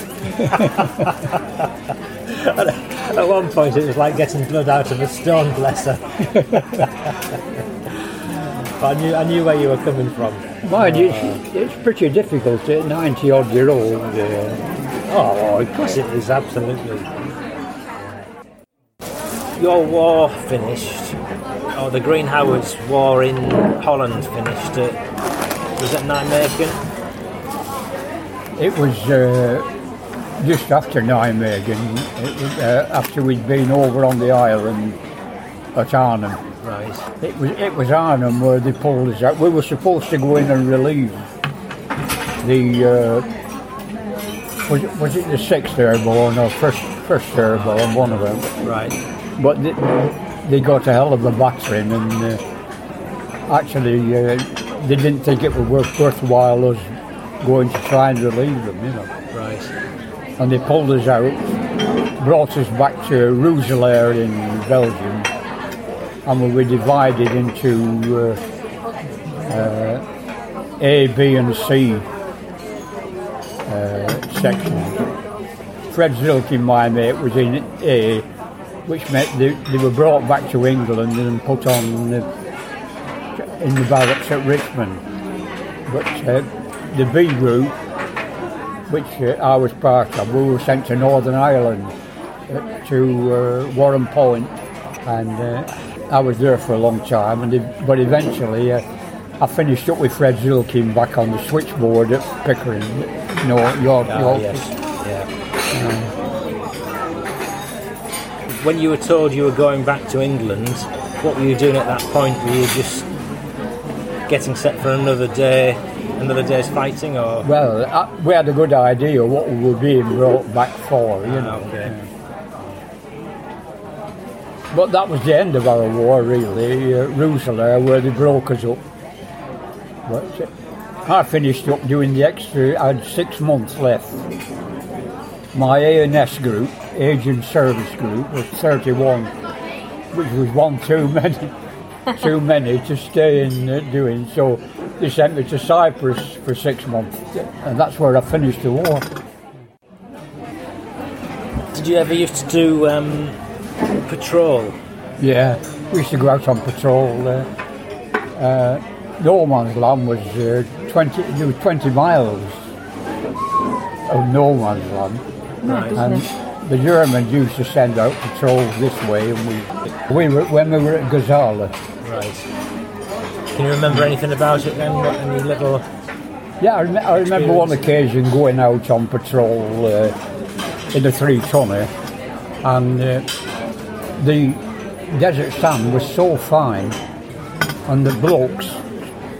At one point, it was like getting blood out of a stone, bless her. But I knew I knew where you were coming from. mind you, it's, it's pretty difficult at 90 odd year old. Uh, Oh, of course it is absolutely. Your war finished, or the Green Howards War in Holland finished at was it Nijmegen? it was uh, just after Nijmegen, it was, uh, after we'd been over on the island at Arnhem. Right. It was it was Arnhem where they pulled us out. We were supposed to go in and relieve the uh, was it, was it the sixth airborne or first first airborne, one of them. Right. But they, they got a hell of a battering and uh, actually uh, they didn't think it was worth, worthwhile us going to try and relieve them, you know. Right. And they pulled us out, brought us back to Roeselare in Belgium, and we were divided into uh, uh, A, B, and C uh, sections. Fred Zilkin, my mate, was in A, which meant they, they were brought back to England and put on the, in the barracks at Richmond. But uh, the B group, which uh, I was part of, we were sent to Northern Ireland uh, to Warren Point, and I was there for a long time. And but eventually, uh, I finished up with Fred Zilkin back on the switchboard at Pickering, no, York, Ah, York. yes. Yeah. When you were told you were going back to England, what were you doing at that point? Were you just getting set for another day, another day's fighting, or Well, uh, we had a good idea what we were being brought back for, you know. okay. But that was the end of our war, really. Uh, Roeselare, where they broke us up. But uh, I finished up doing the extra. I had six months left. My ANS group, Agent Service Group, was 31, which was one too many, (laughs) too many to stay in uh, doing. So they sent me to Cyprus for six months, and that's where I finished the war. Did you ever used to do um, patrol? Yeah, we used to go out on patrol. Uh, uh, no man's land was uh, 20, there was 20 miles of no man's land. Right. And the Germans used to send out patrols this way, and we, we were, when we were at Gazala. Right. Can you remember anything about it then? What, any little? Yeah, I, rem- I remember one occasion going out on patrol uh, in the three tonner, and uh, the desert sand was so fine, and the blokes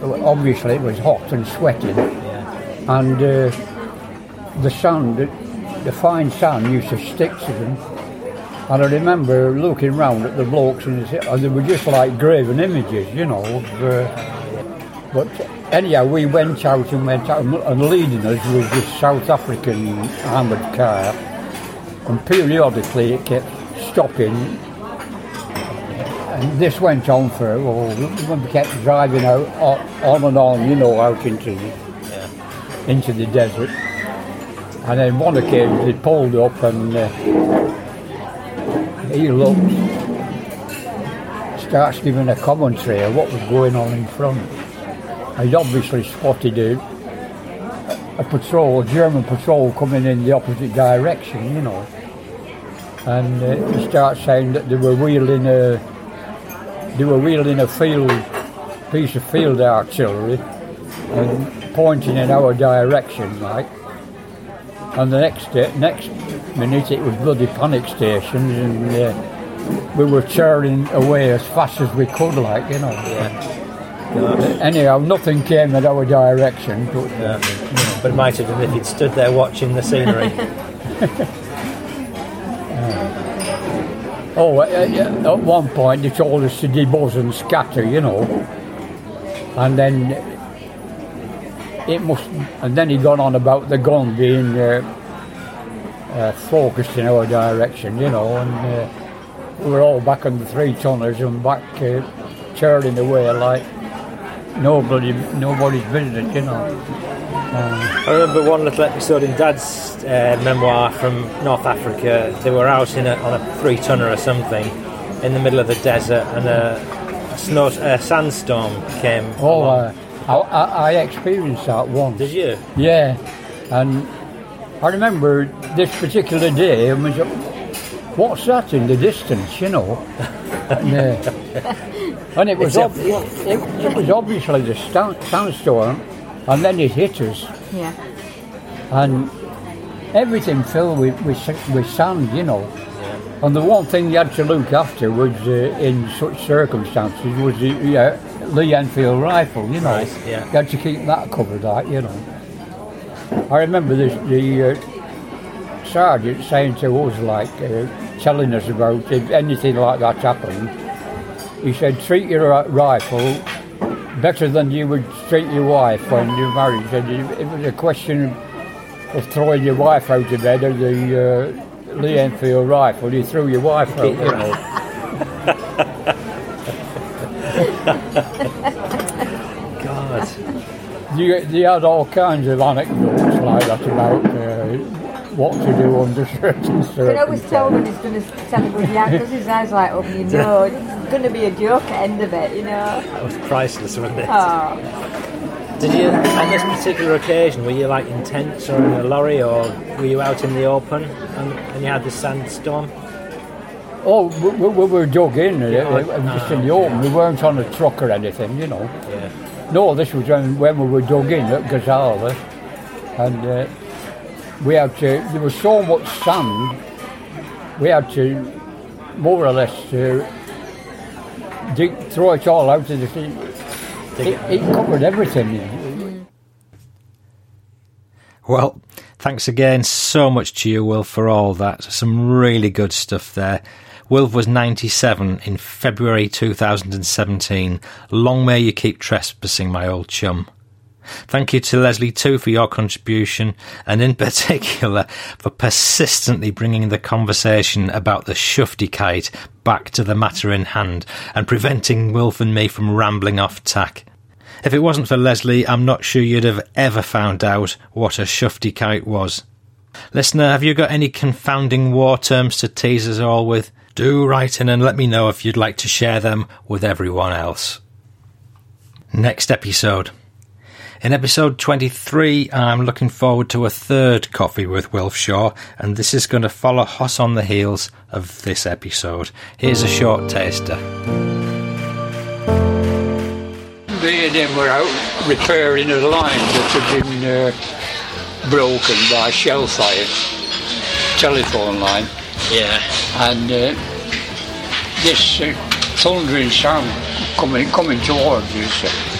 obviously it was hot and sweating, Yeah. and uh, the sand, the fine sand used to stick to them. And I remember looking round at the blokes and they were just like graven images, you know. Of, uh, but anyhow, we went out and went out, and leading us was this South African armoured car, and periodically it kept stopping. And this went on for, well, we kept driving out on and on, you know, out into the, into the desert. And then one occasion they pulled up and uh, he looked, starts giving a commentary of what was going on in front. I'd obviously spotted a, a patrol, a German patrol coming in the opposite direction, you know. And uh, he starts saying that they were wheeling a, they were wheeling a field, piece of field artillery and pointing in our direction, like. And the next day, next minute, it was bloody panic stations, and uh, we were churning away as fast as we could, like you know. Yeah. Anyhow, nothing came in our direction. But, Yeah. But it might have been if he'd stood there watching the scenery. (laughs) oh, uh, uh, at one point they told us to debus and scatter, you know, and then it must. And then he gone on about the gun being uh, uh, focused in our direction, you know, and uh, we were all back on the three tonners and back uh, churning away like nobody, nobody's business, you know. I remember one little episode in Dad's uh, memoir from North Africa. They were out in a, on a three tonner or something in the middle of the desert, and a, a, snow, a sandstorm came. Oh, along. uh, I, I, I experienced that once. Did you? Yeah, and I remember this particular day. I was, what's that in the distance? You know, (laughs) and, uh, and it was ob- it, it was obviously the sta- sandstorm, and then it hit us, Yeah. and everything filled with, with, with sand. You know. And the one thing you had to look after was, uh, in such circumstances, was the yeah, Lee Enfield rifle. You know, Right, yeah. you had to keep that covered, like you know. I remember this, the uh, sergeant saying to us, like, uh, telling us about if anything like that happened. He said, treat your rifle better than you would treat your wife when you're married. He said, if it was a question of throwing your wife out of bed or the uh, Lee Enfield rifle, you threw your wife out. Keep You your- know. God. You, you had all kinds of anecdotes like that about uh, what to do under (laughs) certain circumstances. But I always told him he's going to tell him yeah, because his eyes like open, you know, it's (laughs) going to be a joke at end of it, you know. That was priceless, wasn't it? Oh, Did you, on this particular occasion, were you like in tents or in a lorry, or were you out in the open and, and you had the sandstorm? Oh, we, we, we were dug in, uh, Yeah, uh, just in the open. We weren't on a truck or anything, you know. Yeah. No, this was when, when we were dug in at Gazala, and uh, we had to. There was so much sand, we had to more or less uh, dig, throw it all out of the sea. It covered everything. Well, thanks again so much to you, Will, for all that. Some really good stuff there. Wilf was 97 in February 2017. Long may you keep trespassing, my old chum. Thank you to Leslie too for your contribution and in (laughs) particular for persistently bringing the conversation about the shufti kite back to the matter in hand and preventing Wilf and me from rambling off tack. If it wasn't for Leslie, I'm not sure you'd have ever found out what a shufti kite was. Listener, have you got any confounding war terms to tease us all with? Do write in and let me know if you'd like to share them with everyone else. Next episode. In episode 23, I'm looking forward to a third coffee with Wilf Shaw, and this is going to follow hot on the heels of this episode. Here's a short taster. Me and him were out repairing a line that had been uh, broken by shell fire, telephone line. Yeah. and uh, this uh, thundering sound coming coming towards us.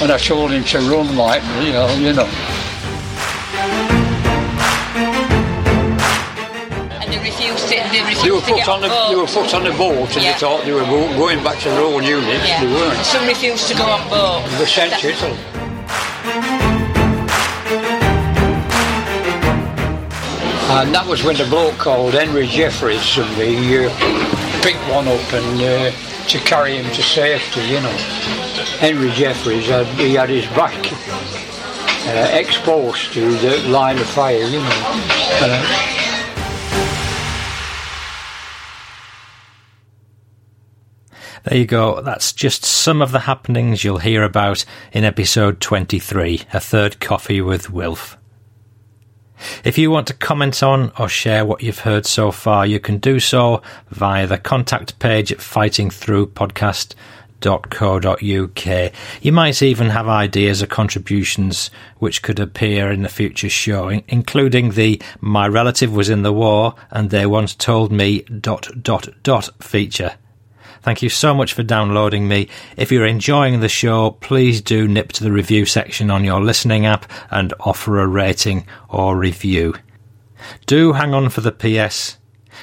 And I told him to run like you know, you know. And they refused to, they refused They were to put on the board. they were put on the boat and Yeah. they thought they were going back to their own units. yeah. They weren't. Some refused to go on boat. They sent And that was when the bloke called Henry Jeffries and the uh, picked one up and uh, to carry him to safety, you know. Henry Jeffries, had, he had his back uh, exposed to the line of fire, you know. Uh, There you go. That's just some of the happenings you'll hear about in episode 23, A Third Coffee with Wilf. If you want to comment on or share what you've heard so far, you can do so via the contact page at fightingthroughpodcast.co.uk. You might even have ideas or contributions which could appear in the future show, including the My Relative Was in the War and They Once Told Me dot dot dot feature. Thank you so much for downloading me. If you're enjoying the show, please do nip to the review section on your listening app and offer a rating or review. Do hang on for the PS.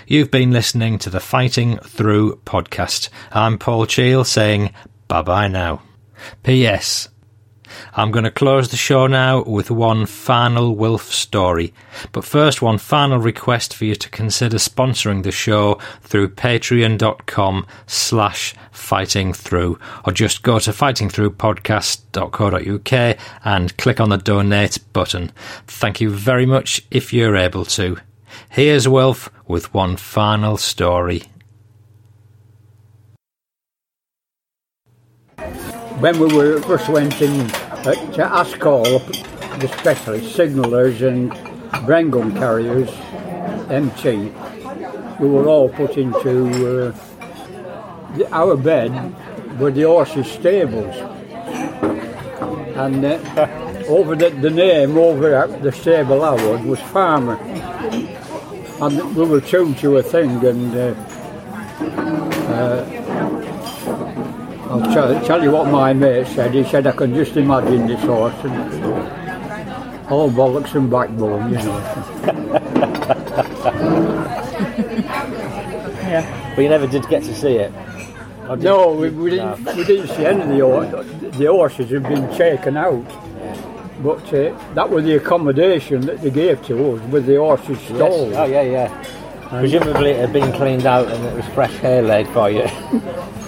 You've been listening to the Fighting Through podcast. I'm Paul Cheel saying bye bye now. PS. I'm going to close the show now with one final Wilf story. But first, one final request for you to consider sponsoring the show through patreon.com slash fighting through, or just go to fightingthroughpodcast.co.uk and click on the donate button. Thank you very much if you're able to. Here's Wilf with one final story. When we were first went in uh, to Aske Hall, the specialist signallers and Bren gun carriers, MT, we were all put into uh, the, our bed were the horses' stables. And uh, over the, the name over at the stable I was was Farmer. And we were tuned to a thing and uh, I'll tell, tell you what my mate said. He said, I can just imagine this horse and all bollocks and backbone, you know. (laughs) But you never did get to see it. Or did- No, we, we, didn't, we didn't see any of the horses. The horses had been taken out. But uh, that was the accommodation that they gave to us with the horses Yes. stalled. Oh yeah, yeah. Presumably it had been cleaned out and it was fresh hair laid for you. (laughs)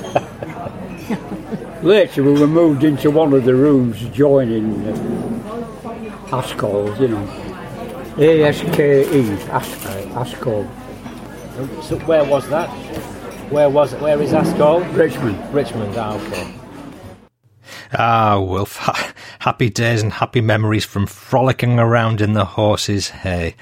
Later we were moved into one of the rooms joining uh, Aske Hall, you know. A-S-K-E, Aske Hall. Ascol. so where was that? Where was it? Where is Aske Hall? Richmond. Richmond. Ah, okay. Ah, Wilf, (laughs) happy days and happy memories from frolicking around in the horse's hay.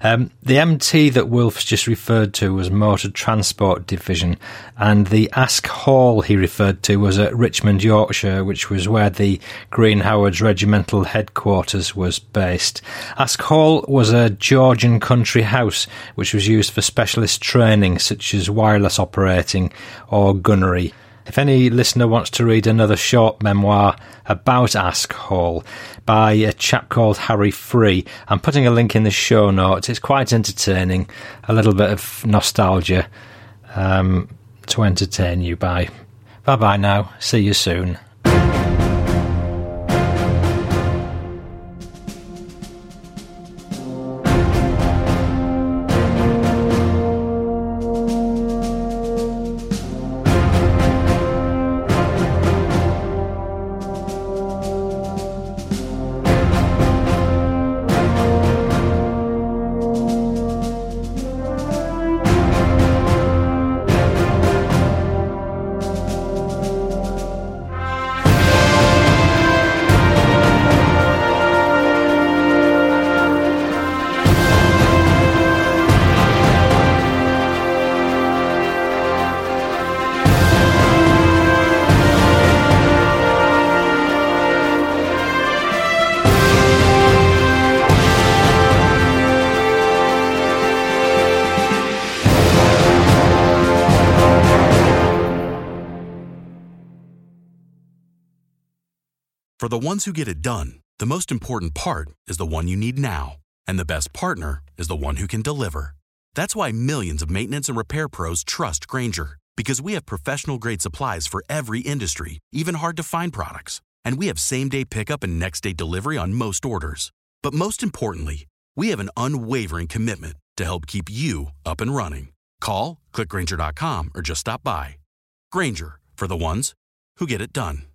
Um, the MT that Wilf's just referred to was Motor Transport Division, and the Aske Hall he referred to was at Richmond, Yorkshire, which was where the Green Howards Regimental Headquarters was based. Aske Hall was a Georgian country house which was used for specialist training such as wireless operating or gunnery. If any listener wants to read another short memoir about Aske Hall by a chap called Harry Free, I'm putting a link in the show notes. It's quite entertaining, a little bit of nostalgia um, to entertain you by. Bye bye now. See you soon. Ones who get it done, the most important part is the one you need now. And the best partner is the one who can deliver. That's why millions of maintenance and repair pros trust Grainger, because we have professional grade supplies for every industry, even hard to find products. And we have same day pickup and next day delivery on most orders. But most importantly, we have an unwavering commitment to help keep you up and running. Call, clickgrainger.com, or just stop by. Grainger, for the ones who get it done.